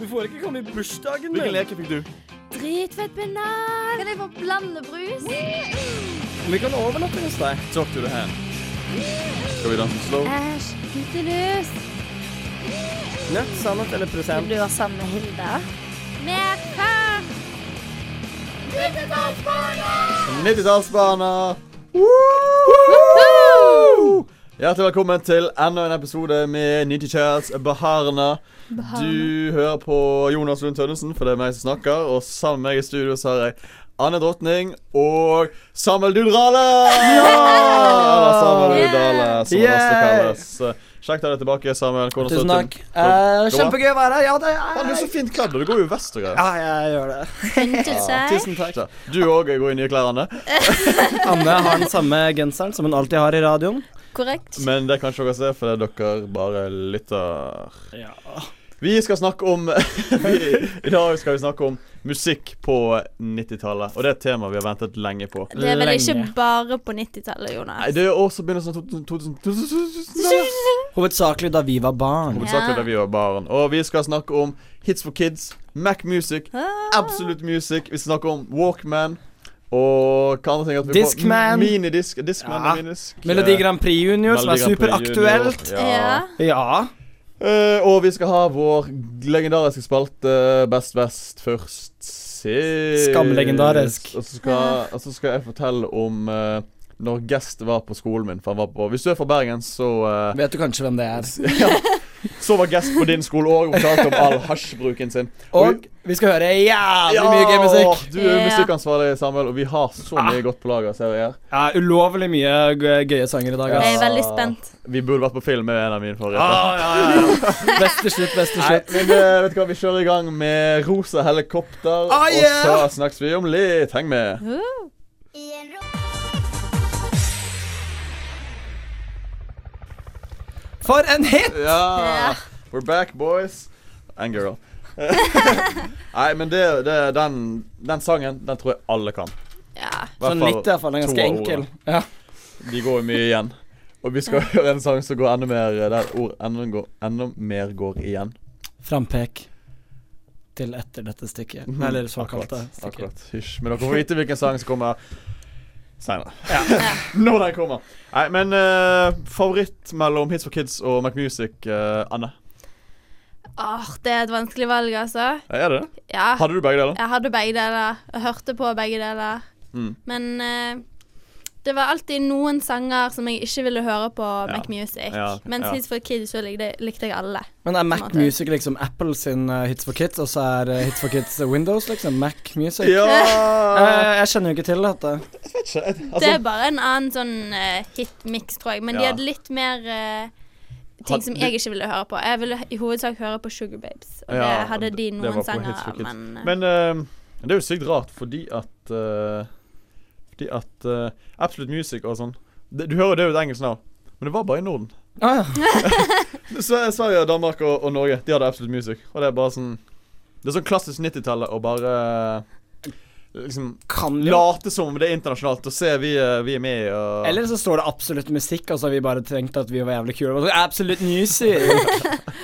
Du får ikke komme i bursdagen Hvilken min. leke fikk du? Dritfett banan. Kan jeg få blandebrus? Vi kan overnatte hos deg. Talk to the hand. Skal vi danse slow? Æsj, guttelus. Nødt, sannhet eller present? Vil du ha samme med Hilda? Mer før. 90-tallsbarna! Hjertelig velkommen til enda en episode med 90 Chats Baharna. Du hører på Jonas Lund Tønnesen, for det er meg som snakker. Og sammen med meg i studio så har jeg Anne Drottning og Samuel Dudrale! Ja! Samuel Dudrale, som det også kalles. Kjekt å ha deg tilbake, Samuel. Hvordan Tusen takk. Eh, kjempegøy å være her. Ja, det er du er er så fint kledd, og du går jo vest og greier. Ja, jeg gjør det. Ja. Tusen takk. Du òg går i nye klær, Anne. Anne har den samme genseren som hun alltid har i radioen. Korrekt. Men det kan ikke dere se, for det er dere bare lytter. Ja. Vi skal snakke om vi, I dag skal vi snakke om musikk på 90-tallet. Og det er et tema vi har ventet lenge på. Det er vel ikke bare på 90-tallet, Jonas? Nei, Det er også begynnelsen av 2000 2000 Hovedsakelig da vi var barn. Hovedsakelig Ja. da vi var barn. Og vi skal snakke om Hits for Kids, Mac Music, Ah. Absolute Music. Vi skal snakke om Walkman. Og hva andre ting? at vi får- Discman. Minidisk. Discman Ja. og minidisk. Melodi Grand Prix Junior, som er superaktuelt. Ja. Ja. Uh, og vi skal ha vår legendariske spalte Best Best først sist. Skamlegendarisk. Og så skal, og så skal jeg fortelle om eh, når Gest var på skolen min. For han var på Hvis du er fra Bergen, så uh, Vet du kanskje hvem det er. ja, Så var Gest på din skole òg og fortalte om all hasjbruken sin. Og vi skal høre jævlig mye gøy musikk. Du er jo musikkansvarlig, Samuel, og vi har så Ah. mye godt på lager. Ser jeg. Ja, ulovlig mye gøye sanger i dag. Ja. Jeg er veldig spent. Vi burde vært på film med en av mine forrige. Ah, ja, ja, ja. Best til slutt, best til Nei, men eh, vet du hva, vi kjører i gang med Rosa helikopter. Ah, yeah! Og så snakkes vi om litt. Heng med. Uh. For en hit! Ja. We're back, boys. And girl. Nei, men det, det, den, den sangen, den tror jeg alle kan. Ja. Sånn litt, i hvert fall. Den er ganske enkel. Ja. De går jo mye igjen. Og vi skal høre en sang som går enda mer Der ord enda, går, enda mer går igjen. Frampek til etter dette stykket. Eller såkalte Akkurat. stykket. akkurat. Hysj. Men dere får vite hvilken sang som kommer seinere. Ja. Når den kommer. Nei, men uh, favoritt mellom Hits for Kids og Mac Music, eh, Anne? Åh, det er et vanskelig valg, altså. Er det det? Ja. Hadde du begge deler? Jeg hadde begge deler. Jeg hørte på begge deler. Mm. Men eh, det var alltid noen sanger som jeg ikke ville høre på Mac Music. Ja, Mens ja. Hits for Kids så likte, likte jeg alle. Men er Mac måte. Music liksom Apple sin uh, Hits for Kids, og så er uh, Hits for Kids uh, Windows, liksom? Mac Music? Ja uh, jeg kjenner jo ikke til dette. Ikke. det er bare en annen sånn uh, hit-mix, tror jeg. Men de hadde litt mer eh, ting som jeg ikke ville høre på. Jeg ville i hovedsak høre på Sugar Babes. Og Ja, det hadde de noen sanger av, men, eh, Men eh, det er jo sykt rart, fordi at eh, Fordi at uh, Absolute Music og sånn det, Du hører det er jo et engelsk navn, men det var bare i Norden. Ah, ja. Sverige, Danmark og, og Norge De hadde Absolute Music. Og det er bare sånn Det er sånn klassisk 90-tallet å bare Liksom Kan late som om det er internasjonalt, og se vi, vi er med og Eller så står det absolutt musikk, og så har vi bare tenkt at vi var jævlig kule. Absolutt Absolute music!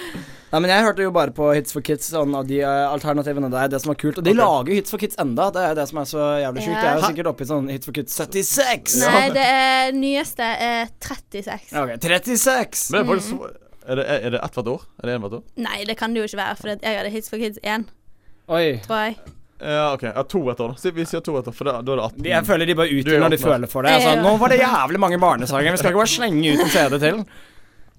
Nei, men Jeg hørte jo bare på Hits for Kids og av de eh, alternativene der. Det som var kult. Og de okay. lager jo Hits for Kids enda. Det er det som er så jævlig sjukt. Ja. Jeg er jo sikkert oppe i sånn Hits for Kids 76. Nei, det er, nyeste er 36. Ok, 36. Men er faktisk så Er det, er det ett hvert år? Er det én hvert år? Nei, det kan det jo ikke være, for jeg hadde Hits for Kids 1, Oi. tror jeg. Ja, OK. Ja, to etter, da. Vi sier to etter, for da, da er det 18. Jeg føler de bare er utgjør når de føler for det. Altså, nå var det jævlig mange barnesanger. Vi skal ikke bare slenge ut en CD til.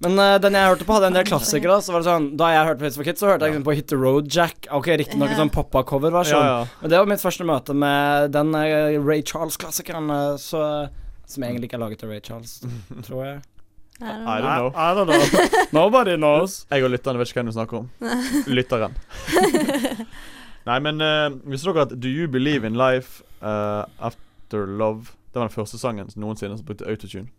Men uh, den jeg hørte på, hadde en del klassikere. Så var det sånn Da jeg hørte på Hits for Kids, så hørte jeg på Hit the Road Jack. Ok, Riktignok en sånn poppa-coverversjon. Ja, ja. Men det var mitt første møte med den uh, Ray Charles-klassikeren eh, så Som egentlig ikke er laget av Ray Charles, tror jeg. I don't I know. don't know. I don't know. Nobody knows. Jeg og lytterne vet ikke hvem du snakker om. Lytteren. Nei, men uh, visste dere at Do You Believe in Life uh, After Love Det var den første sangen noensinne som brukte autotune.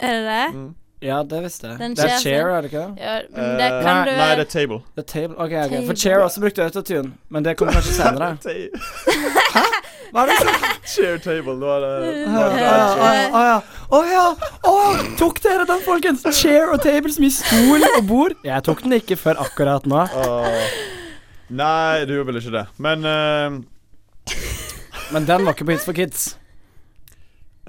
Er det det? Mm. Ja, det visste jeg. Den Det er Chair, er det ikke det? Ja, men det Eh, kan nei, du nei, det er Table. The Table. Ok, ok. Table. For Chair også brukte autotune, men det kommer kanskje senere. Hæ? Hva er det som Chair Table. Det, er det ja, å ja, å ja. Å tok dere den, folkens? Chair og table som i stol og bord? Jeg tok den ikke før akkurat nå. Uh, Nei, du gjorde vel ikke det. Men uh, Men den var ikke på Hits for kids.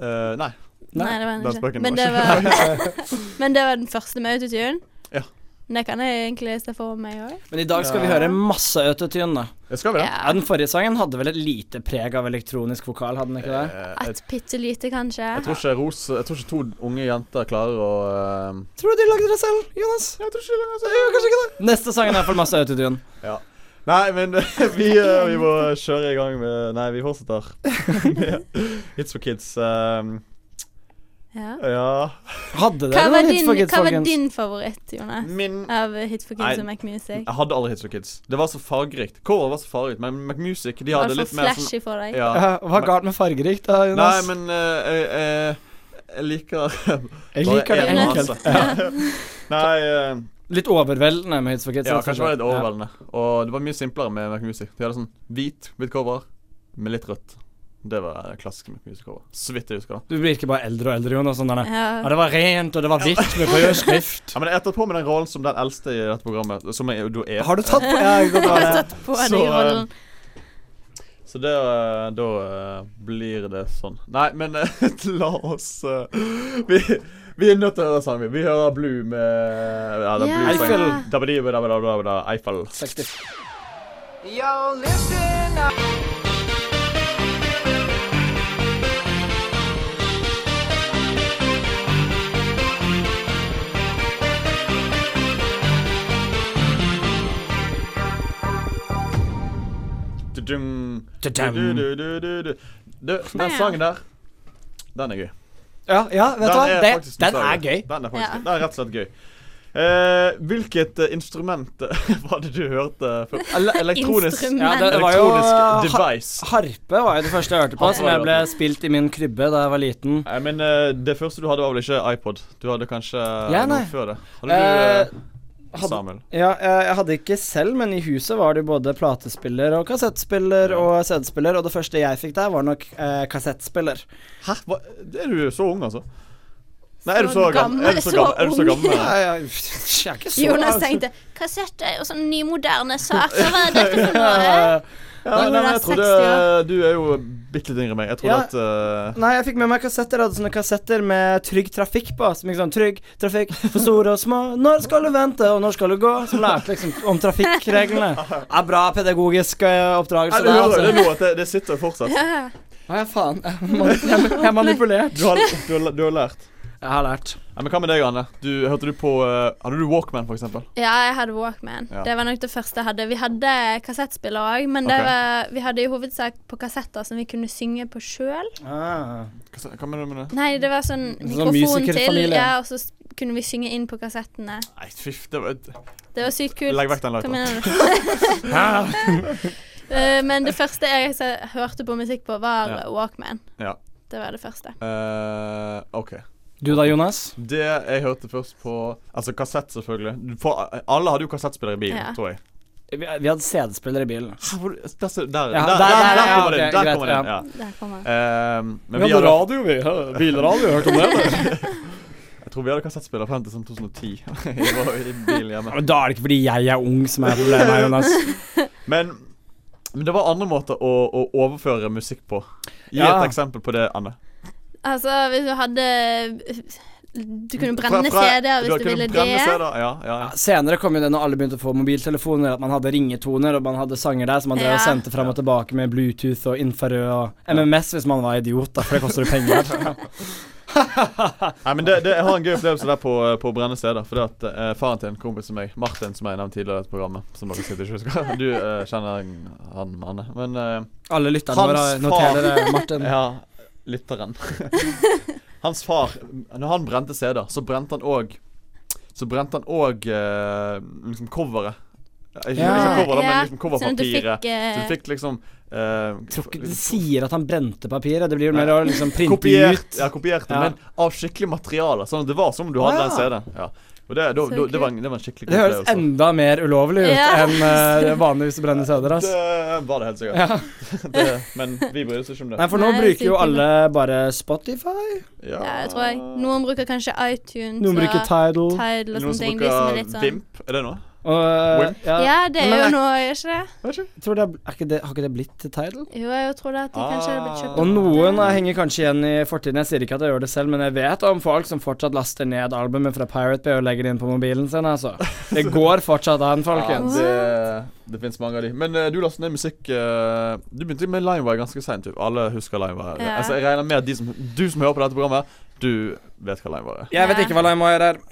Uh, Nei. Nei, det var den ikke. Men det var, men det var den første med autotune? Ja. Det kan jeg egentlig se for meg òg. Men i dag skal vi høre masse autotune. da. Det skal vi da. Ja, Den forrige sangen hadde vel et lite preg av elektronisk vokal, hadde den ikke det? Eh, Et bitte lite, kanskje. jeg, tror ikke Ros Jeg tror ikke to unge jenter klarer å uh... Tror du de lagde det selv, Jonas? Jeg tror ikke det. Jo, kanskje ikke det. Neste sangen er iallfall masse autotune. Nei, men vi, eh, vi må kjøre i gang med Nei, vi fortsetter med Hits for kids. Um, Ja. ja Hadde Hva dere var, noen Hits for kids, hva var din favoritt, Jonas? Min Av Hit for Kids Nei. og Mac Music? Jeg hadde aldri Hits for kids. Det var så fargerikt. Cover var så fargerikt, men McMusic de Var hadde litt mer sånn flashy for deg? Ja. Ja, Hva er galt med fargerikt, da, Jonas? Nei, men uh, jeg, jeg, jeg liker jeg liker det enkelt. Ja. Nei uh, Litt overveldende med Hits for kids. Ja, kanskje det var litt overveldende. Og det var mye simplere med McMusic. De hadde sånn hvit hvit cover med litt rødt. Det var klassisk McMusic-cover. Så vidt jeg husker. Du blir ikke bare eldre og eldre, Jonas. Sånn ja, Ja. det var rent, og det var hvitt med rød skrift. Ja, men Jeg har tatt på meg den rollen som den eldste i dette programmet. Som jeg jo er. Har du tatt på Ja, å Har tatt på Så, eh, rollen? Så det, eh, da eh, blir det sånn. Nei, men eh, la oss eh, vi, vi er nødt til å høre sangen. vi. Vi hører Blue med Ja, det er yeah. Blue. Eiffel. Eiffel. 60. Yo, listen up. Den sangen der, den er gøy. Ja, ja, vet du Den er Det, den er gøy. Den er faktisk Ja. Den er rett og slett gøy. Eh, hvilket eh, instrument eh, var det du hørte før? Ele elektronisk Ja, det var jo device. Harpe var jo det første jeg hørte på, Harpe som jeg ble spilt i min krybbe da jeg var liten. Nei, men eh, det første du hadde, var vel ikke iPod? Du hadde kanskje Ja, noe før det? Hadde du Hadde- Samuel? Ja, jeg jeg hadde ikke selv, men i huset var det både platespiller og kassettspiller Ja. og CD-spiller, og det første jeg fikk der, var nok eh, kassettspiller. Hæ? Hva? Er du så ung, altså? Nei, er du Så så gammel? Er du så gammel? Er du så gammel? Ja, ja, jeg er ikke så Jonas tenkte kassett er jo sånn nymoderne saker. Hva er dette for noe? Ja, nei, jeg trodde Du er jo bitte litt yngre enn meg. Jeg trodde Ja. at uh... Nei, jeg fikk med meg kassetter. Jeg hadde sånne kassetter med Trygg Trafikk på. Som liksom Trygg trafikk for store og små. Når skal du vente, og når skal du gå? Som lærte liksom om trafikkreglene. Ja, bra pedagogisk oppdragelse. Nei, du der, hører det altså. nå, at det, det sitter fortsatt. Ja. Å ja, faen. Jeg er manipulert. Du har, du har, du har lært. Jeg har lært. Ja, men Hva med deg, Anne? Du, hørte du på uh, Hadde du Walkman, eksempel? Ja, jeg hadde Walkman. Ja. Det var nok det første jeg hadde. Vi hadde kassettspiller òg, men det Ok. var, vi hadde i hovedsak på kassetter som vi kunne synge på sjøl. Ah. Hva, hva mener du med det? Nei, det var sånn Sånn mikrofon til, ja, og så kunne vi synge inn på kassettene. Nei, fiff, det var Det var sykt kult. Legg vekk den du? Eh, men det første jeg så, hørte på musikk på, var Ja. Walkman. Ja. Det var det første. Uh, OK. Du da, Jonas? Det jeg hørte først på Altså kassett, selvfølgelig. For alle hadde jo kassettspiller i bilen, Ja. tror jeg. Vi, vi hadde CD-spiller i bilen. Hæ, hvor- Der, der, der, der- der, der, der ja, kommer det inn. Der greit, kommer den, ja. Ja. Der kommer. Ehm, men vi hadde radio, vi. Bilradio, hørte om det? Jeg tror vi hadde kassettspiller frem til sånn 2010. jeg var i bilen hjemme. Men da er det ikke fordi jeg er ung som er problemet, Jonas. Men, men det var andre måter å, å overføre musikk på. Gi Ja. et eksempel på det, Anne. Altså, hvis du hadde Du kunne brenne CD-er hvis du ville det. Ja, ja, ja. Senere kom jo det når alle begynte å få mobiltelefoner, at man hadde ringetoner, og man hadde sanger der som man drev og sendte fram og tilbake med Bluetooth og infrarød og MMS hvis man var idiot, da, for det koster jo penger. Nei, men det, det, Jeg har en gøy opplevelse der på, på å brenne CD-er. Fordi at eh, faren til en kompis som meg, Martin, som jeg nevnte tidligere i dette programmet Som dere sikkert ikke husker Du eh, kjenner han, Anne. Men eh, Alle lytterne våre noterer det, Martin. Ja, lytteren. Hans far, når han brente CD-er, så brente han òg Så brente han òg eh, liksom coveret. Ikke, Ja. ikke cover, da, Ja, men liksom Sånn at du coverpapiret. fikk Så eh, du fikk liksom Uh, Tror sier at han brente papiret. Det blir jo mer å liksom printe kopiert, ut. ja, kopiert Ja. men av skikkelig materiale. Sånn at det var som om du hadde ja. en CD-en. Ja. Og det, da, da, det, var det var en skikkelig Det høres enda mer ulovlig ut Ja. enn uh, vanligvis å brenne CD-er. Det var det helt sikkert. Ja. Det, men vi bryr oss ikke om det. Nei, for nå Nei, bruker jo alle bare Spotify. Ja, det tror jeg. Noen bruker kanskje iTunes Noen bruker Tidal. Tidal og Noen sånne som er bruker sånn Vimp. Er det noe? Og ja, Ja, det er Men jo noe, er ikke det? Tror det er, er ikke det, Har ikke det blitt title? Jo, jeg tror det at de kanskje hadde blitt kjøpt Og noen eh, henger kanskje igjen i fortiden. Jeg sier ikke at jeg gjør det selv, men jeg vet om folk som fortsatt laster ned albumet fra Pirate Bay og legger det inn på mobilen sin, altså. Det går fortsatt an, Ja, folkens. det, det fins mange av de. Men uh, du lastet ned musikk uh, Du begynte med Limewire ganske seint. Alle husker Limewire. Ja. Altså, jeg regner med at de som, du som hører på dette programmet, du vet hva Limewire er. Jeg vet ikke hva LimeWire er.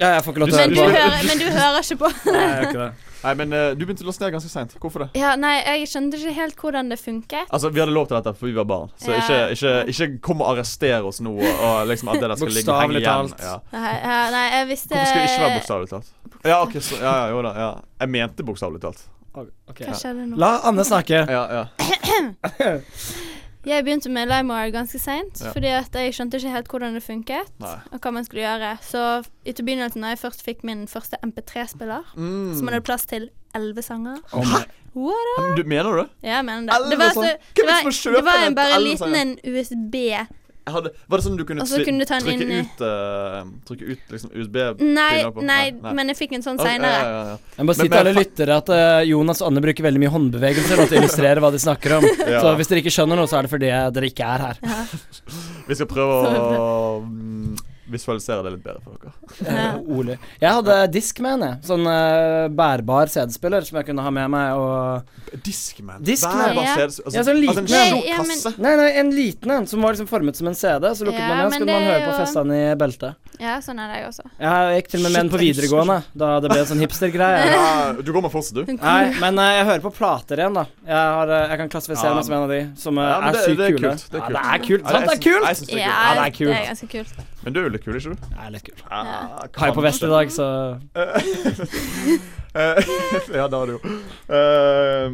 Ja, jeg får ikke lov til å Men du, høre på. hører, men du hører ikke på. Nei, jeg gjør ikke det. Nei, men uh, du begynte å laste ned ganske seint. Hvorfor det? Ja, nei, jeg skjønte ikke helt hvordan det funket. Altså, Vi hadde lov til dette for vi var barn, så Ja. ikke, ikke, ikke kom og arrester oss nå. Og, og liksom at det der skal ligge henge igjen. Ja. Nei, ja, nei jeg visste Hvorfor skulle det ikke være bokstavelig talt? Ja, ok, så, ja, ja, jo da. Ja. Jeg mente bokstavelig talt. Okay. Hva skjedde nå? La Anne snakke. Ja, ja. Jeg begynte med LimeWire ganske seint, Ja. fordi jeg skjønte ikke helt hvordan det funket, Nei. og hva man skulle gjøre. Så i begynnelsen, da jeg først fikk min første MP3-spiller, Mm. som hadde plass til elleve sanger Oh Hæ? Du, mener du det? Ja, jeg mener det. Det var, så, det var, det var en, bare en liten sanger? en USB. Hadde, var det sånn du kunne, Og kunne du trykke inn ut uh, Trykke ut liksom USB Nei, pinner på? nei, Nei, men jeg fikk en sånn seinere. ja, ja, ja. Jeg må si til alle lyttere at uh, Jonas og Anne bruker veldig mye håndbevegelser for å illustrere hva de snakker om. Ja. Så hvis dere ikke skjønner noe, så er det fordi dere ikke er her. Vi skal prøve å mm, visualisere det litt bedre for dere. Ole. Jeg hadde Discman, jeg. Sånn uh, bærbar CD-spiller som jeg kunne ha med meg og Discman. Discman, Hver ja. CD, altså, Ja, sånn altså en liten. stor Ja, ja, men- kasse. Nei, nei, en liten en som var liksom formet som en CD. Så lukket Ja, man den, så kunne man høre på festene i beltet. Ja, sånn er det jeg også. Jeg gikk til og med med den på videregående, da det ble en sånn hipstergreie. Ja, du går med fortsatt, du. Nei, men uh, jeg hører på plater igjen, da. Jeg, har, eh, jeg kan klassifisere Ja. meg som en av de som uh, Ja, er det- sykt er kule. det er kult. det er kult. Ja, Sant, det er kult! Jeg det er Ja, kult. Ja, det er det er ganske kult. Men du er jo litt kul, ikke du? Jeg er litt kul. Ja, jeg på vest i dag, så Eh, ja, det har du jo. Uh, uh,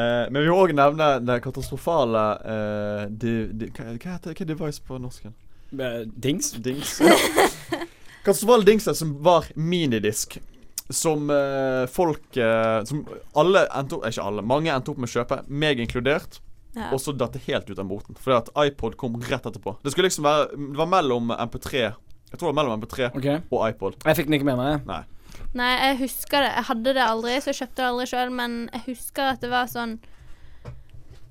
eh, men vi må òg nevne det katastrofale uh, de, de, hva, heter hva er device på norsken? eh, Dings? Dings. Katastrofale dingser som var minidisk. Som folk Som alle endte opp Ikke alle, mange endte opp med å kjøpe, meg inkludert. Ja. Og så datt det helt ut av moten. Fordi at iPod kom rett etterpå. Det skulle liksom være Det var mellom MP3 Jeg tror det var mellom MP3 okay. og iPod. Jeg fikk den ikke med meg. Nei. Nei, jeg husker det. Jeg hadde det aldri, så jeg kjøpte det aldri sjøl, men jeg husker at det var sånn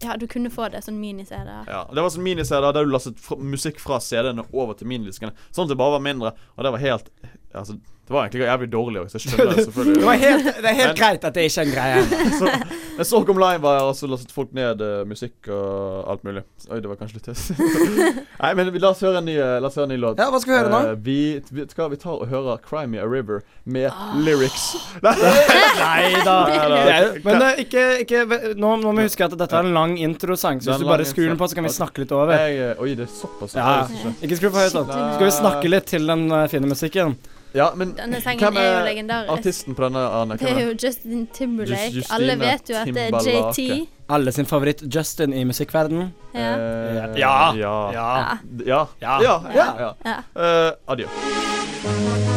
Ja, du kunne få det sånn mini-CD. Ja, Det var sånn mini-CD der du lastet musikk fra CD-ene over til minidiskene. Sånn at det bare var mindre. Og det var helt Altså, det var egentlig jævlig dårlig òg, så jeg skjønner det Det, selvfølgelig. var helt, det er helt Men- greit at det ikke er en greie. så, men så kom var og så lastet folk ned uh, musikk og alt mulig. Oi, det var kanskje litt tøft. Nei, men la oss høre en ny, eh, la oss høre en ny låt. Ja, hva skal vi høre nå? Uh, vi, vi, skal vi tar og høre 'Cry Me a River' med Ah. lyrics. Nei da. Det Men uh, ikke, ikke nå, nå må vi huske at dette er en lang introsang, Det så hvis du bare skrur den på, så kan vi snakke litt over. Jeg, oi, det er såpass. Ja, ikke. Skru for høyt, da. Skal vi snakke litt til den fine musikken? Ja, men Denne sangen hvem er jo er legendarisk. artisten på denne, Arne? Det er er jo Justin Timberlake. Just- Alle vet jo at det er JT. Alle sin favoritt Justin i musikkverdenen. Ja. Uh, Ja. Ja. Ja. Ja. Ja. Ja. ja, ja. Ja. Eh, adjø.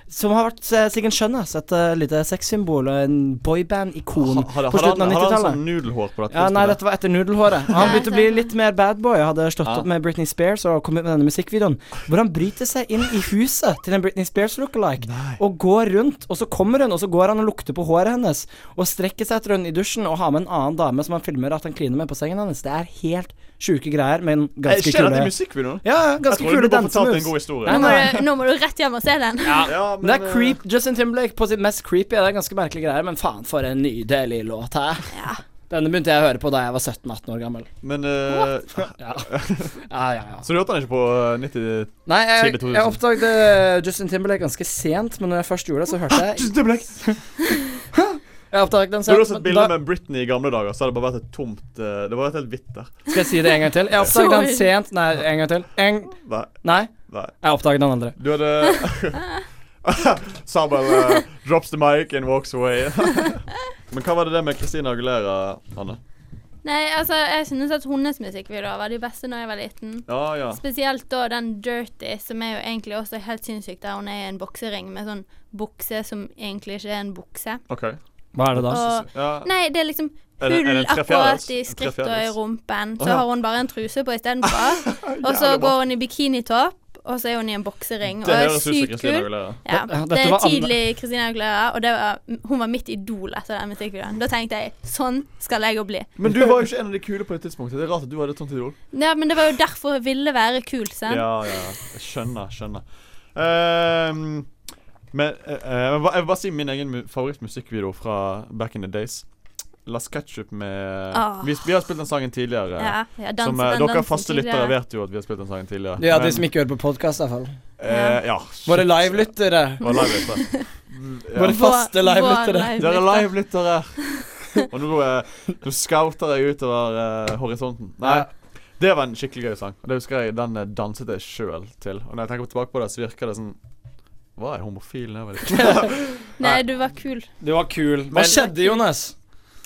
som har vært eh, sikkert skjønn, ass. Et eh, lite sexsymbol og en boyband-ikon Ha- på slutten av 90-tallet. Har han sånn nudelhår på dette? Ja, nei, dette var etter nudelhåret. Han begynte å bli litt mer bad boy. Hadde stått Ja. opp med Britney Spears og kommet med denne musikkvideoen. Hvor han bryter seg inn i huset til en Britney Spears lookalike og går rundt. Og så kommer hun, og så går han og lukter på håret hennes og strekker seg etter henne i dusjen og har med en annen dame som han filmer at han kliner med på sengen hennes. Det er helt sjuke greier, men ganske Skjer dette i kule musikkvideoen? Ja, ja, Jeg ganske tror kule du bare en dansemoves. god historie. Nå må, du, nå må du rett hjem og se den. Ja, Men det er eh, creep Justin Timberlake på sitt mest creepy. Det er ganske merkelige greier, men faen for en nydelig låt her. Ja. Denne begynte jeg å høre på da jeg var 17-18 år gammel. Men uh, Ja, ja, ja. ja. Så du hørte den ikke på eh, 90 Nei, jeg, Tidlig 2000. jeg oppdaget Justin Timberlake ganske sent, men når jeg først gjorde det, så hørte jeg Jeg oppdaget den Du har sett bilder med Britney i gamle dager, så har det bare vært et tomt eh, Det var et helt hvitt der. skal jeg si det en gang til? Jeg oppdaget den sent. Nei, en gang til. En, Nei. nei, nei. jeg oppdaget den aldri. Du hadde Samuel uh, drops the mic and walks away. Men hva var det det med Christina Agulera, Anne? Nei, altså, jeg synes at hennes musikkvideoer var de beste da jeg var liten. Ja, ja. Spesielt da den Dirty, som er jo egentlig også helt sinnssyk, der hun er i en boksering med sånn bukse som egentlig ikke er en bukse. OK. Hva er det da? Og Ja. Nei, det er liksom Er det- er det hull akkurat i skrittet og i rumpen. Så Så ja. har hun bare en truse på istedenfor. og så går hun i bikinitopp, og så er hun i en boksering. Det Og er sykt kul. Ja, det er var tidlig Christina Aguilera, og det var, hun var mitt idol etter den musikkvideoen. Da tenkte jeg sånn skal jeg jo bli. Men du var jo ikke en av de kule på det tidspunktet. Det er rart at du hadde et sånt idol. Ja, men det var jo derfor jeg ville være kul, sant? Ja, ja. Jeg skjønner, skjønner. Ehm, men eh, eh, jeg vil bare- jeg vil bare si min egen favorittmusikkvideo fra back in the days. Las Ketchup med oh. vi, vi har spilt den sangen tidligere. Ja, ja, dansen, som eh, den Dere dansen faste lyttere vet jo at vi har spilt den sangen tidligere. Ja, de som ikke hører på podkast, i hvert fall. eh, ja. Våre livelyttere. Våre. Ja. Våre faste livelyttere. Dere er livelytter. live-lyttere. Og nå, eh, nå scouter jeg utover eh, horisonten. Nei, Ja. det var en skikkelig gøy sang. Det husker jeg Den danset jeg sjøl til. Og når jeg tenker tilbake på det, så virker det sånn Var jeg homofil da jeg var liten? Nei, du var kul. Du var kul. Hva skjedde, Jonas?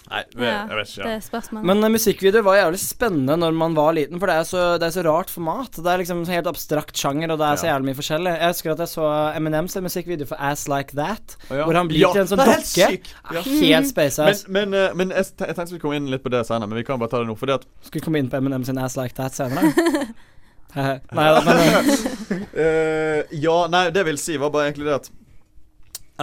Nei, Ja, jeg vet ikke. Det er spørsmålet. Men uh, musikkvideoer var jævlig spennende når man var liten, for det er så, det er så rart format. Det er liksom en helt abstrakt sjanger, og det er så jævlig mye forskjellig. Jeg husker at jeg så Eminems musikkvideo for Ass Like That, oh, ja. hvor han blir Ja, til en sånn dokke. er helt. Ja. Helt space Men, ass. men, uh, men jeg, jeg tenkte vi skulle komme inn litt på det senere, men vi kan bare ta det nå. Fordi at Skal vi komme inn på Eminems Ass Like That senere? Nei da, men uh, eh, Ja, nei, det jeg vil si, var bare egentlig det at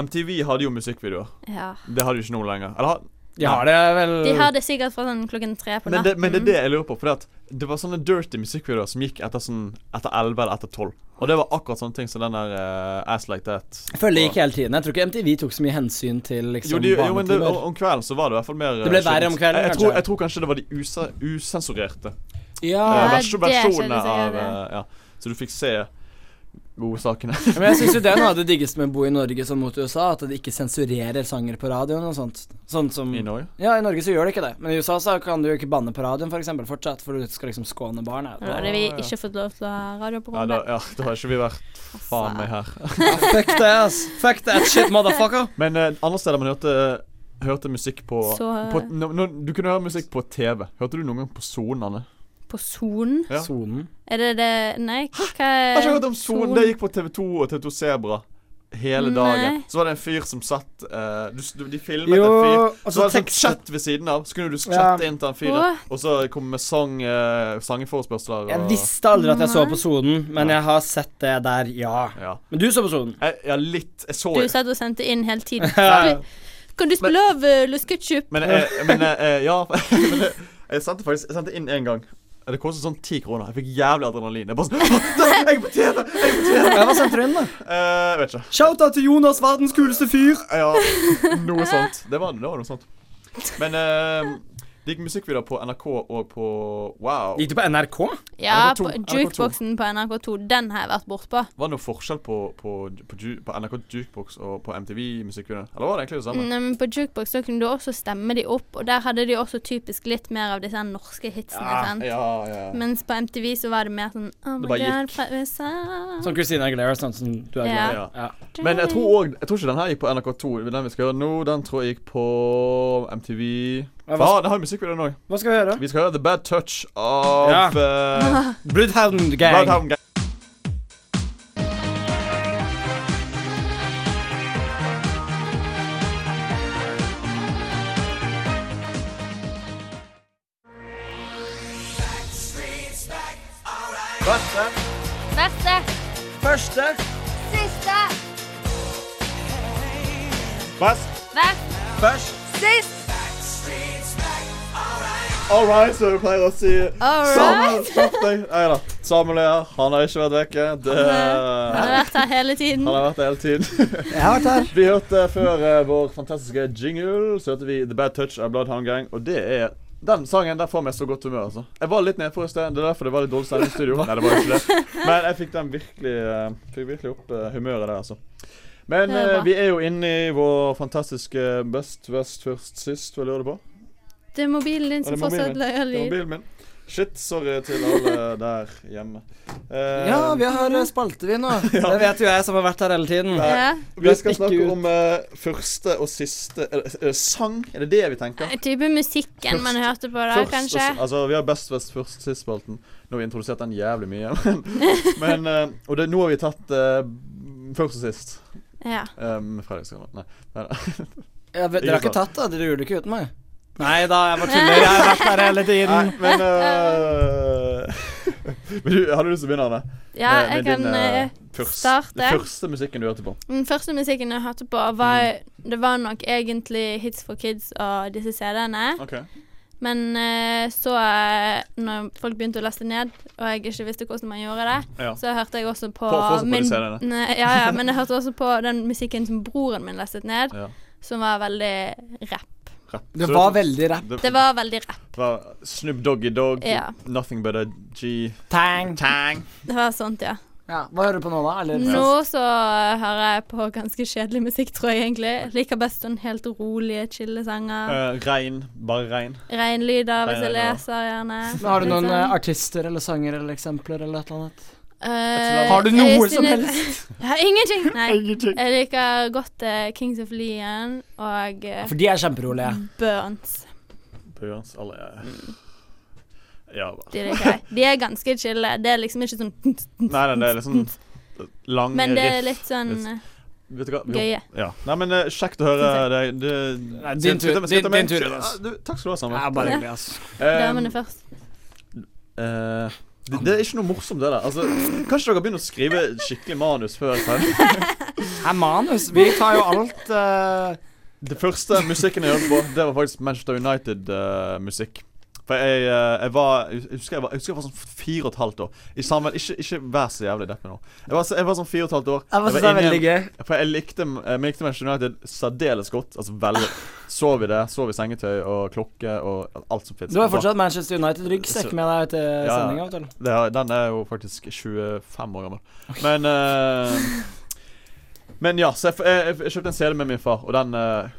MTV hadde jo musikkvideoer. Ja. Det har de ikke nå lenger. Eller har de har det vel De har det sikkert fra sånn klokken tre på men natten. det, men det er det jeg lurer på. Fordi det var sånne dirty musikkvideoer som gikk etter sånn Etter 11 eller etter 12. Og det var akkurat sånne ting som den der uh, Ass Like That. Jeg føler det gikk hele tiden. Jeg tror ikke MTV tok så mye hensyn til liksom Jo, de, jo men det, om kvelden så var det i hvert fall mer Det ble verre om kvelden, jeg, jeg, kanskje? tror, jeg tror kanskje det var de usa, usensurerte Ja. eh, vers det versjonene av ja. eh, Ja. Så du fikk se godsakene. Men jeg syns jo det er noe av det diggeste med å bo i Norge som mot USA, at det ikke sensurerer sanger på radioen og sånt. Sånt som I Norge. Ja, i Norge så gjør det ikke det. Men i USA så kan du jo ikke banne på radioen, for eksempel, fortsatt, for du skal liksom skåne barnet Da hadde vi ja. ikke fått lov til å ha radio på Ja, da, rommet. ja, da har ikke vi vært faen meg her. Fuck det, ass. Fuck that shit, motherfucker. Men eh, andre steder man hørte Hørte musikk på, Så, på no, no, Du kunne høre musikk på TV. Hørte du noen gang på sonene? På Sonen? Ja. Sonen. Er det det Nei, hva Har er ikke hørt om Sonen. Det gikk på TV2 og TV2 Sebra hele Nei. dagen. Så var det en fyr som satt uh, du, De filmet Jo, en fyr. og Så var det sånn chat ved siden av. Så kunne du Ja. inn til den fyren. Og så komme med sang, uh, sangeforespørsler. Jeg visste aldri at jeg så på Sonen, men jeg har sett det der, ja. Ja. Men du så på Sonen? Ja, litt Jeg så Du satt og sendte inn hele tiden. Kan du spille av uh, Lusketchup? Men, jeg, men jeg, jeg- ja men jeg, jeg sendte faktisk Jeg sendte inn én gang. Det kostet sånn ti kroner. Jeg fikk jævlig adrenalin. Jeg bare sånn Jeg er på TV! Jeg er på TV! Ja, hva sendte du inn, da? Uh, vet ikke. Shout-out til Jonas, verdens kuleste fyr. Ja, noe sånt. Det var, det var noe sånt. Men eh, det gikk musikkvideoer på NRK og på Wow. Gikk du på NRK? Ja, NRK2, på NRK2. jukeboxen på NRK2. Den har jeg vært bortpå. Var det noe forskjell på, på, på, ju- på NRK Jukebox og på MTV musikkvideo? Eller var det egentlig det samme? Mm, men på jukebox så kunne du også stemme de opp, og der hadde de også typisk litt mer av disse norske hitsene. sant? ja, ja. Mens på MTV så var det mer sånn Oh Det my god, fra USA. Sånn Christina Aguilera, sånn som du er glad i. Ja. Ja. Men jeg tror, også, jeg tror ikke den her gikk på NRK2. Den vi skal høre nå, den tror jeg gikk på MTV. Ja, hva, den har jo musikkvideoen òg. hva skal vi gjøre? Vi skal høre The Bad Touch av Ja. uh, Bloodhound Gang. Bloodhound Gang. Right, som vi pleier å si. Samuel, right. deg. Nei da. Samuel er her. Han har ikke vært vekke. Det, Han har vært her hele tiden. han har vært her hele tiden. Jeg har vært her. Vi hørte før uh, vår fantastiske jingle, så hørte vi The Bad Touch av Bloodhound Gang, og det er Den sangen der får meg så godt humør, altså. Jeg var litt nedfor i sted. Det er derfor det var litt dårlig stemning i studio. Nei, det var ikke det. Men jeg fikk den virkelig uh, Fikk virkelig opp uh, humøret der, altså. Men er eh, vi er jo inne i vår fantastiske best, best, først, sist. Hva lurer du på? Det er mobilen din som får mobilen fortsatt lager Det var lyd. Shit, sorry til alle der hjemme. Uh, Ja, vi har eh, spalte, vi nå. Det vet jo jeg som har vært her hele tiden. Ja. Vi skal snakke ut. om uh, første og siste Er det sang. Er det det vi tenker? En Type musikken man hørte på da, Først kanskje. Og, altså, vi har Best Vest først sist-spalten. Nå har vi introdusert den jævlig mye. Men, men eh, Og det, nå har vi tatt først og sist. Ja. Um, Fredagskanalen. Nei. nei, nei. Ja, vet- dere har ikke tatt det? Dere gjorde det ikke uten meg? Nei da, jeg bare tuller. Jeg har vært her hele nei tiden. men uh, Men du, Hadde du lyst til å begynne, Anne? Ja, Med- med jeg kan din, uh, eh, først- starte. Den første musikken du hørte på. Den første musikken jeg hørte på, var Mm. Det var nok egentlig Hits for Kids og disse CD-ene. Okay. Men uh, så, når folk begynte å laste ned, og jeg ikke visste hvordan man gjorde det, Ja. så hørte jeg også på, På- min CD-ene? Ja, ja, men jeg hørte også på den musikken som broren min lastet ned, Ja. som var veldig rapp. Rapp. Det var veldig rapp. Det, Det var veldig rapp. var Snoop Doggy Dog, Ja. Nothing But A G Tang. Tang. Det var sånt, ja. Ja, hva hører du på nå, da? Eller? Nå så hører jeg på ganske kjedelig musikk, tror jeg egentlig. Liker best sånn helt rolige, chille sanger. Uh, regn. Bare regn. Regnlyder hvis jeg leser, gjerne. Men har du noen Litt eh, sånn. artister eller sanger eller eksempler eller et eller annet? Eh, Har du noe som helst? Jeg har ingenting. Nei. Ingenting. Jeg liker godt uh, Kings of Leon og uh, For de er kjemperolige. Burns. Burns. Alle Mm. Ja. De liker. De er ganske chille. Det er liksom ikke sånn Nei, nei, det er liksom lange Men det er litt sånn Litt- Vet du hva? Gøye. Ja. Nei, men uh, kjekt å høre deg. Du, Nei, din tur- din- din tur, Ja, du, Takk skal du ha, Samuel. Ja, bare hyggelig, altså. Damene først. eh, det, det er ikke noe morsomt, det der. Altså, kanskje dere begynner å skrive skikkelig manus før sending? Her manus. Vi tar jo alt uh... Det første musikken jeg hørte på, det var faktisk Manchester United-musikk. For jeg, uh, jeg var Jeg husker jeg var, jeg husker jeg var sånn fire og et halvt år. I sammen, ikke, ikke vær så jævlig deppende nå. Jeg var, jeg var sånn fire og et halvt år. Jeg var er inne veldig gøy. For jeg likte, jeg likte Manchester United særdeles godt. Altså veldig. Sov i det. Sov i sengetøy og klokke og alt som fins. Du har fortsatt Manchester United-ryggsekk med deg til Ja. sending av og til. Det er, den er jo faktisk 25 år gammel. Men uh, Men ja, så jeg, jeg, jeg kjøpte en CD med min far, og den uh,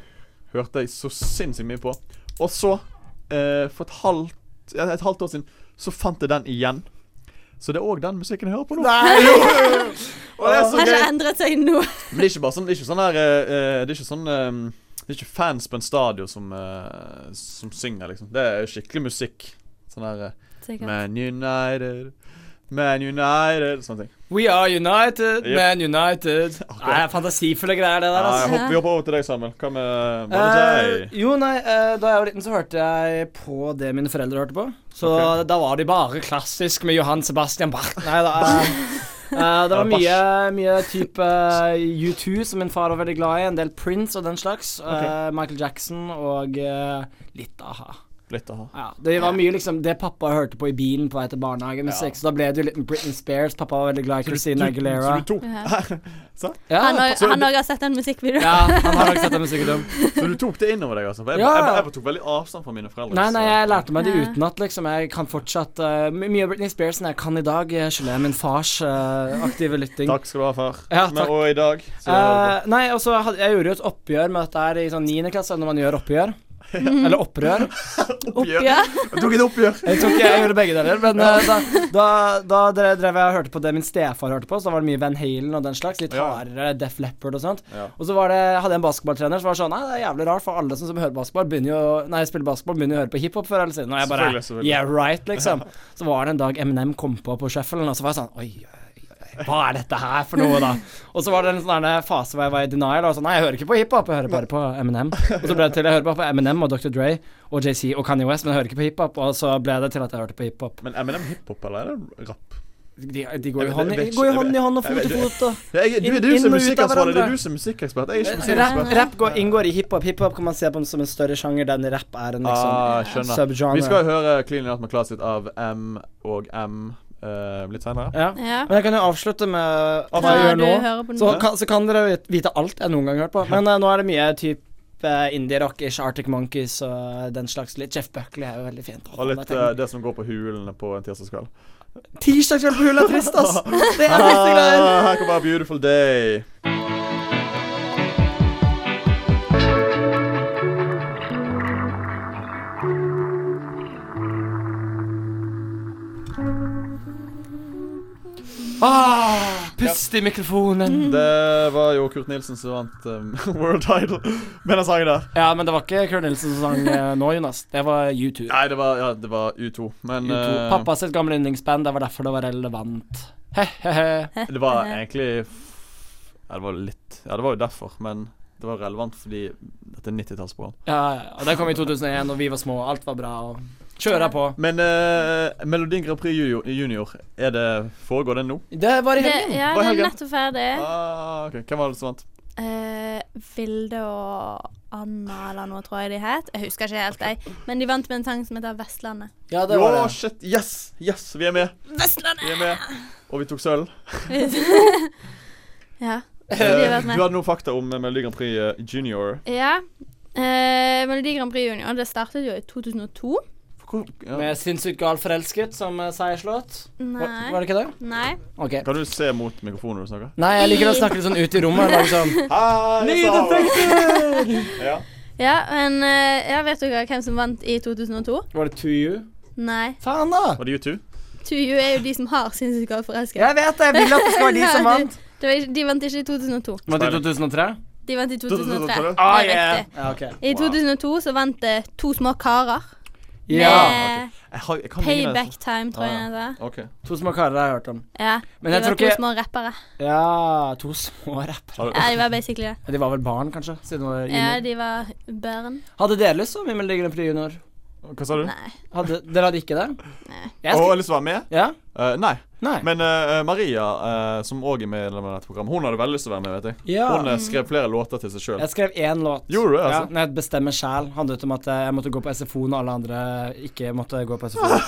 hørte jeg så sinnssykt mye på. Og så, uh, for et halvt, et halvt år siden, så fant jeg den igjen. Så det er òg den musikken jeg hører på nå. Og det er så Har ikke endret seg nå. Men det er ikke bare sånn Det er ikke sånn der Det er ikke sånn eh, Det er ikke fans på en stadion som, uh, som synger, liksom. Det er skikkelig musikk. Sånn her uh, Man United, Man United Sånne ting. We are united, Yep. Man United. Nei, fantasifulle greier, det der. Altså. Nei, hopper, vi hopper over til deg, Samuel. Hva med Hva Eh, deg? jo, nei, eh, da jeg var liten, så hørte jeg på det mine foreldre hørte på. Så okay. da var de bare klassisk med Johan Sebastian Bach. Nei da. eh, eh, det var mye, mye type U2 som min far var veldig glad i. En del Prince og den slags. eh, Michael Jackson og uh, litt a-ha. Litt aha. Ja, det var mye liksom det pappa hørte på i bilen på vei til barnehagen. Ja. Så da ble det jo litt Britney Spears. Pappa var veldig glad i Christina Aguilera. Så du tok, Ja. Ja, Han har så- har sett den musikkvideoen. ja, han har også sett den musikkvideoen. så du tok det innover deg, altså? For jeg, Ja. jeg, jeg, tok veldig avstand fra mine foreldre. Nei, nei, jeg lærte meg det utenat, liksom. Jeg kan fortsatt uh, Mye av Britney Spears enn jeg kan i dag, eh, skylder jeg min fars uh, aktive lytting. Takk skal du ha, far. Ja, Men, takk. og i dag Eh, nei, og så jeg gjorde jo et oppgjør med dette her i sånn 9. klasse, når man gjør oppgjør. Eller opprør. oppgjør. Jeg tok et oppgjør. Jeg, tok, jeg gjorde begge deler. Men eh, da, da, da drev jeg og hørte på det min stefar hørte på, så da var det mye Van Halen og den slags. Litt Ja. hardere Def Leppard og sånt. Ja. Og så var det, hadde jeg en basketballtrener som var sånn Nei, det er jævlig rart, for alle som, som hører basketball, begynner jo Nei, spiller basketball, begynner jo å høre på hiphop før eller siden. Og jeg bare. Yeah, right, liksom. Så var det en dag Eminem kom på på shufflen, og så var jeg sånn oi, oi. Hva er dette her for noe, da? Og så var det en sånn fase hvor jeg var i denial. Og sånn, Nei, jeg hører ikke på hiphop, jeg hører bare på Eminem. Og så ble det til jeg hører bare på Eminem og Dr. Dre og JC og Kanye West, men jeg hører ikke på hiphop. Og så ble det til at jeg hørte på hiphop. Men Eminem hiphop, eller er det rapp? De, de går jo hånd i, hånd og fot i fot. Du, er du som. Det er du som er musikkekspert. Jeg er ikke musikkekspert. rapp går, inngår i hiphop. Hiphop kan man se på som en større sjanger, den rapp er en liksom Ah, subgenre. Vi skal høre Clean Out med Classic av M og M eh, litt senere. ja. Ja. Men jeg kan jo avslutte med hva Hva jeg gjør nå. Så kan, så kan dere vite alt jeg noen gang har hørt på. Men uh, nå er det mye typ eh, indie-rock-ish Arctic Monkeys og den slags litt. Jeff Buckley er jo veldig fint. Og litt uh, det som går på hulene på en tirsdagskveld. Tirsdagskveld på hulene er trist, ass! Det er triste greier. Ah, her kommer Beautiful Day. Ah, pust i mikrofonen. Det var jo Kurt Nilsen som vant um, World Idol med den sangen der. Ja, men det var ikke Kurt Nilsen som sang eh, nå, Jonas. Det var U2. Nei, det var, ja, det var U2, men U2. eh, Pappa sitt gamle yndlingsband. Det var derfor det var relevant. He-he-he. Det var egentlig Ja, det var litt Ja, det var jo derfor, men det var relevant fordi dette er 90-tallsprogram. Ja, ja, og det kom i 2001, og vi var små, alt var bra, og kjøra på. Men uh, Melodi Grand Prix junior, er det foregår den nå? Det var i Det, helgen. ja, den er det er nettopp ferdig. Ah, ok, Hvem var det som vant? Uh, Vilde og Anna eller noe, tror jeg de het. Jeg husker ikke helt, jeg. Men de vant med en sang som heter Vestlandet. Ja, det var det. shit! Yes! Yes, vi er med! Vestlandet! Vi er med. Og vi tok sølv. ja. Vært du hadde noen fakta om Melodi Grand Prix junior. Ja. Uh, Melodi Grand Prix Junior, det startet jo i 2002. Hvor, ja. Med sinnssykt gal forelsket som uh, seierslåt. Nei. var det ikke det? Nei. Okay. Kan du se mot mikrofonen når du snakker? Nei, jeg liker å snakke litt sånn ut i rommet. Lage sånn Lydeffekter! ja. Ja, men eh, ja, vet dere hvem som vant i 2002? Var det To You? Nei. Faen, da! Var det U2? To You er jo de som har sinnssykt gal forelsket. Jeg vet det! Jeg vil at det skal være de som vant. de- det var, ikke- de vant ikke i 2002. Vant i 2003? De vant i 2003. 2003. Ah, yeah. Ja, okay. I 2002 så vant det To små karer. Ja. Med Jeg har, jeg kan ingen av Payback. Time, tror jeg det er. Okay. To små karer har jeg hørt om. Ja. Men de jeg var tror to ikke små rappere. Ja, to små rappere. Ja, de var basically det. De var vel barn, kanskje? Siden de var Ja, de var børn. Hadde dere lyst til å bli med i Melodi Grand Prix Junior? Hva sa du? Nei. Hadde, dere hadde ikke det? Nei. Jeg skal, har lyst til å være med? ja? Uh, nei. Nei. Men uh, Maria, uh, som òg er medlem av dette programmet, hun hadde veldig lyst til å være med, vet jeg. Ja. Hun skrev flere låter til seg sjøl. Jeg skrev én låt. Gjorde du det, altså? Ja, når jeg bestemmer sjæl. Handlet om at jeg måtte gå på SFO når alle andre ikke måtte gå på SFO.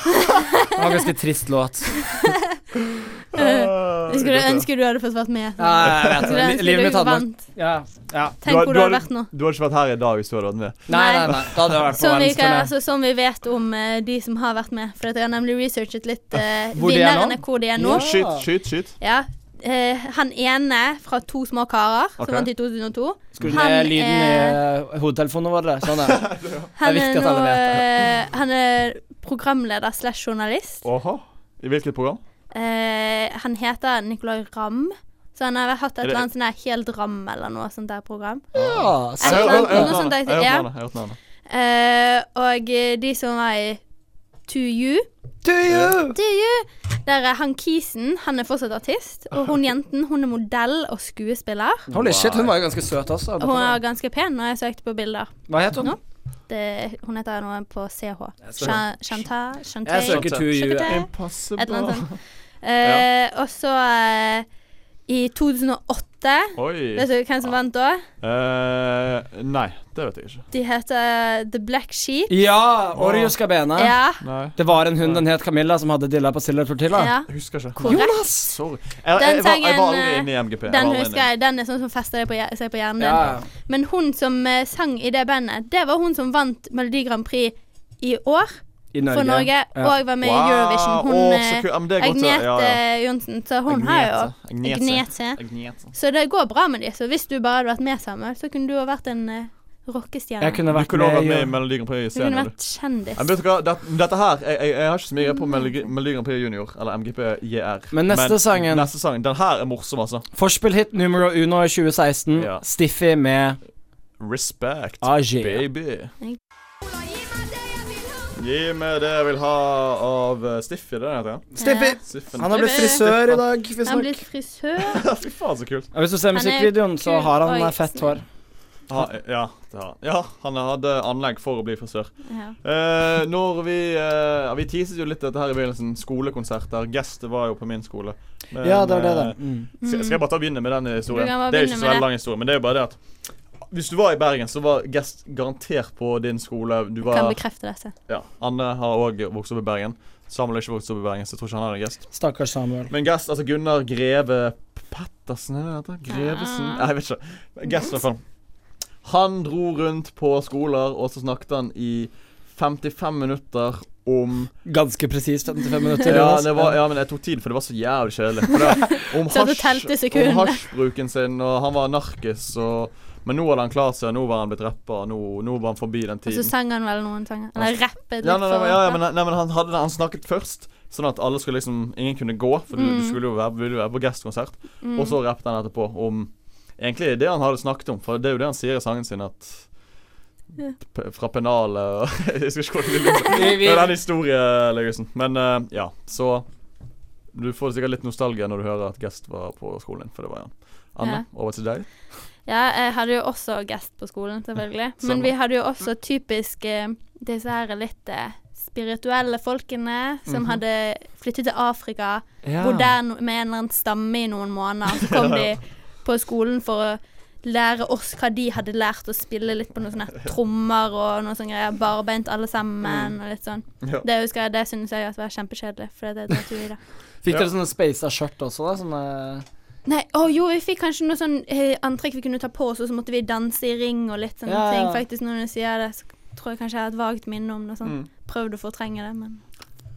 Det var en ganske trist låt. Skulle du ønske du hadde fått vært med? Ja, jeg vet Skulle det. Livet du mitt hadde vært. Ja. ja. Tenk Du har- hvor du du hadde vært nå. Du hadde ikke vært her i dag hvis du hadde vært med. Nei, nei, Nei. Da hadde jeg vært på Som vi, kan, altså, som vi vet om uh, de som har vært med. For at jeg har nemlig researchet litt uh, Hvor de er vinnerne, hvor de er nå. Ja. Skyt, skyt, skyt. Ja. Uh, han ene fra To små karer, okay. som vant i 2002. Skulle Han ned lyden i er- vår? hodetelefonene våre. Sånn, ja. Han Det er er nå vet eh, Han er programleder slash journalist. Åha. I hvilket program? Eh, han heter Nicolay Ramm. Så han har hatt et Er eller annet sånn Helt Ram eller noe sånt der program. ja Jeg så- Jeg har- noe hørt sånt der- Jeg har hørt navnet, jeg. Eh, og de som var i To You To you! To You Der er han Kisen, han er fortsatt artist. Og hun jenten, hun er modell og skuespiller. Holy shit, hun var jo ganske søt også. Og hun er ganske pen når jeg søkte på bilder. Hva het hun? Det, hun heter noe på CH. søker- Chantay Chanta? Jeg Chantay? søker to you. Et Impossible. Annet. Eh, og så eh, i 2008 Oi. Vet du hvem som vant da? Eh, nei, det vet jeg ikke. De heter The Black Sheep. Ja! Orius Gabene. Ja. Det var en hund, den het Camilla, som hadde dilla på Silver Tortilla. ja. jeg husker ikke. Korrekt. Sorry. Jeg, jeg, jeg, var, jeg var aldri inne i MGP. Den husker inne. jeg. Den er sånn som fester på, seg på hjernen din. Ja. Men hun som sang i det bandet, det var hun som vant Melodi Grand Prix i år I Norge. for Norge, Ja. og var med i Eurovision. Hun oh, eh, det er Agnete ja, ja. Johnsen. Så hun har jo Agnete. Agnete. Agnete. Så det går bra med de. Så hvis du bare hadde vært med sammen, så kunne du ha vært en uh, rockestjerne. Jeg kunne vært kunne med med i i Melodi Grand Prix Du kunne scenen. vært kjendis. Men vet du hva, dette, dette her jeg, jeg, jeg har ikke så mye på Melodi Melodi Grand Prix Junior, eller MGP JR. Men neste sangen- Neste sangen, Den her er morsom, altså. Forspill-hit numero uno i 2016. Ja. Stiffy med Respect, AG. baby. Gi meg det jeg vil ha av Stiffi. Stiffy, det heter han. Stiffy! Stiffen. Han har blitt frisør i dag, Han har blitt frisør. Fy faen, så kult. Ja, hvis du ser er musikkvideoen, så har han eh, fett hår. Ha, ja, det har han. Ja, han hadde anlegg for å bli frisør. Ja. Eh, når vi eh, Vi teaset jo litt dette her i begynnelsen. Skolekonserter. Guest var jo på min skole. Men, Ja, det var det, det. eh, Mm. Skal, skal jeg bare ta og begynne med den historien? Det er jo ikke så veldig lang historie, men det er jo bare det at hvis du var i Bergen, så var Guest garantert på din skole. Du var, Kan bekrefte dette. Ja. Anne har òg vokst opp i Bergen. Samuel har ikke vokst opp i Bergen, så jeg tror ikke han er Guest. Stakkars Samuel. Men Guest, altså Gunnar Greve Pettersen, er det det? Grevesen? Ja. Nei, jeg vet ikke. Guest, i hvert fall. Han dro rundt på skoler, og så snakket han i 55 minutter om Ganske presist 55 minutter. ja, det var, ja, men jeg tok tid, for det var så jævlig kjedelig. Om hasjbruken sin, og han var narkis, og Men nå hadde han klart seg, nå var han blitt rapper, nå, nå var han forbi den tiden. Og så sang han vel noen sanger. Eller rappet litt Ja, nei, nei, for ja, ja, men, nei, men han, hadde, han snakket først, sånn at alle skulle liksom Ingen kunne gå, for du, du Mm. skulle jo være, ville være på gestkonsert. Mm. Og så rappet han etterpå om Egentlig det han hadde snakket om, for det er jo det han sier i sangen sin, at Ja. Fra pennalet og Jeg skal ikke gå til det. Er den historieleggelsen. Men uh, ja, så Du får sikkert litt nostalgi når du hører at Guest var på skolen din, for det var han. Anne, over til deg. Ja, jeg hadde jo også gest på skolen, selvfølgelig. Samme. Men vi hadde jo også typisk eh, disse her litt eh, spirituelle folkene som Mhm. hadde flyttet til Afrika, Ja. bodd der med en eller annen stamme i noen måneder. Så kom de på skolen for å lære oss hva de hadde lært å spille litt på noen sånne trommer og noe sånne greier. Barbeint alle sammen og litt sånn. Ja. Det husker jeg, det synes jeg at var kjempekjedelig, for det dreit jo i det. Fikk dere sånne speisa skjørt også, da? Sånne Nei, å jo, vi fikk kanskje noe sånn eh, antrekk vi kunne ta på oss, og så måtte vi danse i ring og litt sånne Ja, ja. ting. Faktisk, når du sier det, så tror jeg kanskje jeg har et vagt minne om det. Sånn. Mm. Prøvd å fortrenge det, men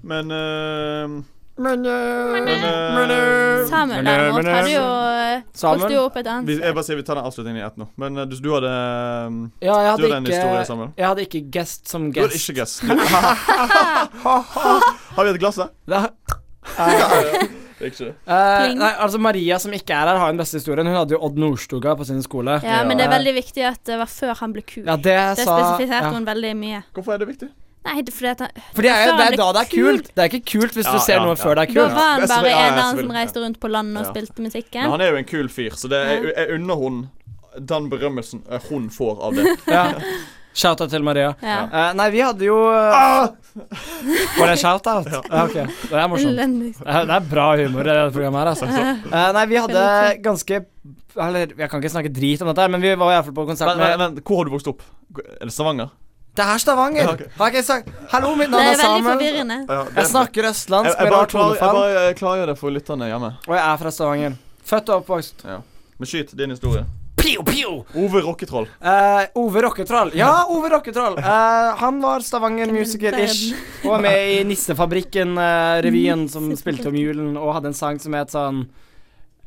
Men uh Men, Men, eh, Samuel derimot hadde jo eh, Samuel? holdt jo opp et annet vi, jeg bare sier vi tar den avslutningen i ett nå. Men eh, du, du hadde eh, Ja, jeg Du hadde ikke, en historie, Samuel. Jeg hadde ikke guest som Du hadde ikke guest. Har vi et glass Det er ikke. Eh, nei, altså Maria som ikke er her, har den beste historien. Hun hadde jo Odd Nordstoga på sin skole. Ja, men det er veldig viktig at det var før han ble kul. Ja, det, det sa spesifiserte ja. hun veldig mye. Hvorfor er det viktig? Nei, det fordi at han For det er, det er da det er kult. Det er ikke kult hvis Ja, du ser ja, noe ja. før det er Da kult. var han bare ja, ja, eneren som reiste rundt på landet og Ja. spilte Men han er jo en kul fyr, så det, er, jeg unner hun den berømmelsen eh, hun får av det. Ja. Shout-out til Maria. Ja. Eh, nei, vi hadde jo ah! Var det shout-out? Ja. ok. Det er morsomt. Det er, bra humor i dette programmet her, altså. Eh, nei, vi hadde ganske Eller, jeg kan ikke snakke drit om dette, her, men vi var iallfall på konsert Men, men, men hvor har du vokst opp? Er det Stavanger? Det er Stavanger! Ja, ok. Har ikke jeg sagt Hallo, mitt navn er er veldig Samuel. forvirrende. Ja, Jeg snakker østlandsk jeg, jeg, bare klar, jeg bare klargjør det for lytterne hjemme. Og jeg er fra Stavanger. Født og oppvokst. Men skyt din historie. Pio, pio! Ove Rocketroll. Uh, Ove Rocketroll. Ja, Ove Rocketroll. Uh, han var Stavanger-musiker-ish. Og var med i Nissefabrikken-revyen som spilte om julen, og hadde en sang som het sånn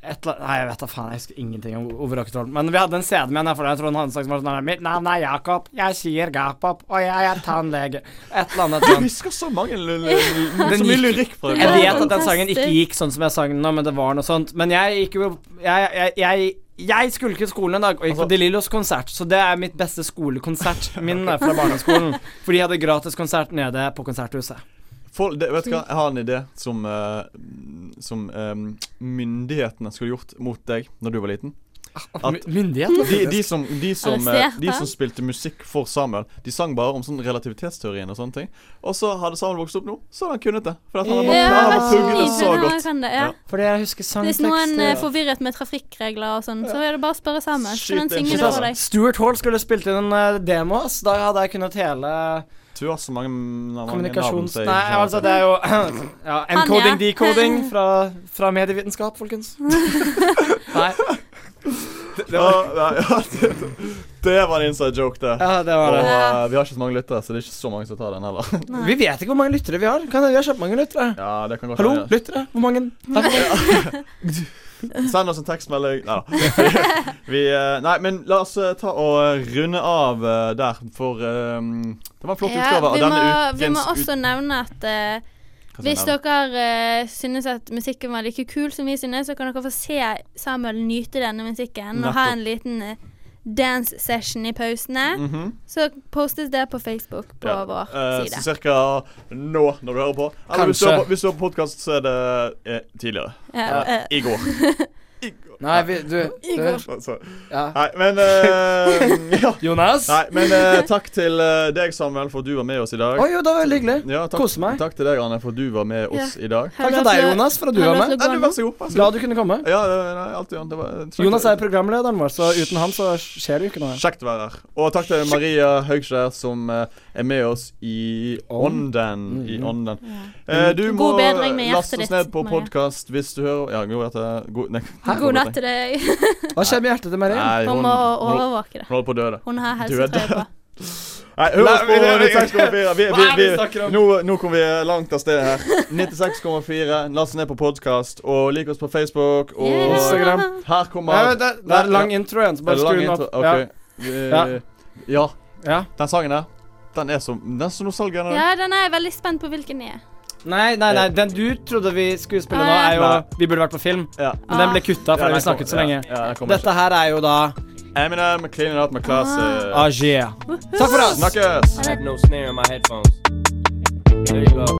et eller Nei, jeg vet da faen. Jeg husker ingenting om Ove Rocketroll. Men vi hadde en CD med henne, for jeg tror han hadde en sang som var sånn Mitt navn er Jakob, jeg sier Gapop, og jeg er tannlege. Et eller annet Du sånt. husker så mange l- l- l- Så mye lyrikk fra Jeg vet at den sangen ikke gikk sånn som jeg sang den nå, men det var noe sånt. Men jeg gikk jo Jeg, jeg, jeg, jeg skulket skolen en dag og gikk Altså- på De Lillos konsert, så det er mitt beste skolekonsert minne fra barneskolen. For de hadde gratis konsert nede på Konserthuset. For, det, vet du hva, jeg har en idé som, uh, som um, myndighetene skulle gjort mot deg når du var liten. At- Myndighet? De, de, som, de, som, eh, de som spilte musikk for Samuel, de sang bare om sånn relativitetsteorien og sånne ting. Og så hadde Samuel vokst opp nå, så hadde han kunnet det. For han hadde Ja, bare pugget det så godt. det, ja. Ja. Fordi jeg husker Hvis noen er forvirret med trafikkregler og sånn, så er det bare å spørre Samuel. Så kan han synge det over deg. Stuart Hall skulle spilt inn en eh, demo, så Da hadde jeg kunnet hele Du har så mange, navn kommunikasjons... navn, Nei, altså, det er jo Ja, encoding, decoding fra, fra medievitenskap, folkens. Nei. Ja, ja, ja, det, det var en inside joke, det. Ja, det var det. eh, vi har ikke så mange lyttere, så det er ikke så mange som tar den heller. Vi vet ikke hvor mange lyttere vi har. Kan, vi har kjempemange lyttere. Ja, det kan godt Hallo, hende. lyttere. Hvor mange? Takk. Send oss en tekstmelding. Nei da. Vi, eh, nei, men la oss eh, ta og runde av der, for um, det var en flott utgave av vi, må, denne vi må også nevne at jeg hvis dere uh, synes at musikken var like kul som vi synes, så kan dere få se Samuel nyte denne musikken og ha en liten uh, dance session i pausene. Mhm. Så postes det på Facebook på Ja, vår uh, side. Så cirka nå, når du hører på. Eller hvis du Kanskje. hører hvis du hører på podkast, så er det eh, tidligere. Ja, I går. Nei, vi, du, du Altså, ja. Nei, men uh, Ja. Jonas? Nei, men uh, takk til eh, deg, Samuel, for at du var med oss i dag. Oi, jo, det var veldig hyggelig. Ja, takk, Kose meg. Takk til deg, Anne, for at du var med oss i dag. Takk til deg, Jonas, for at du var med. Ja, du, vær så god. Vær så god. Glad du kunne komme. Ja, det, nei, alltid, det var. Jonas er programlederen vår, så uten han så skjer det jo ikke noe. Kjekt å være her. Og takk til Maria Haugskjær, som er med oss i ånden. I Mhm. ånden. Ja. Eh, du må laste oss ned på podkast hvis du hører Ja? God natt. Hjertet til deg. Hva skjer med hjertet til Marin? Nei, Hun hun, må overvåke det. hun holder på å dø. Hun har helsetrøye på. Nei, hør oss på Nei, vi- vi- 96,4. Vi, vi, er vi, du snakker om? nå, nå kommer vi langt av sted her. 96,4. Last ned på podkast, og lik oss på Facebook. Og Yeah. Instagram. her kommer Nei, det, det er lang intro igjen, så bare skru den opp. Okay. Ja. Ja. Ja. Den sangen der, den er så, den er så nostalgisk. Ja, den er jeg veldig spent på hvilken den er. Nei, nei, nei, den du trodde vi skulle spille nå, Ah, er jo Nei. Vi burde vært på film, Ja. men den ble kutta fordi ja, vi snakket så lenge. Ja, Dette her er jo da. Eminem, Cleaning Out med Class. yeah. Takk for oss! Snakkes!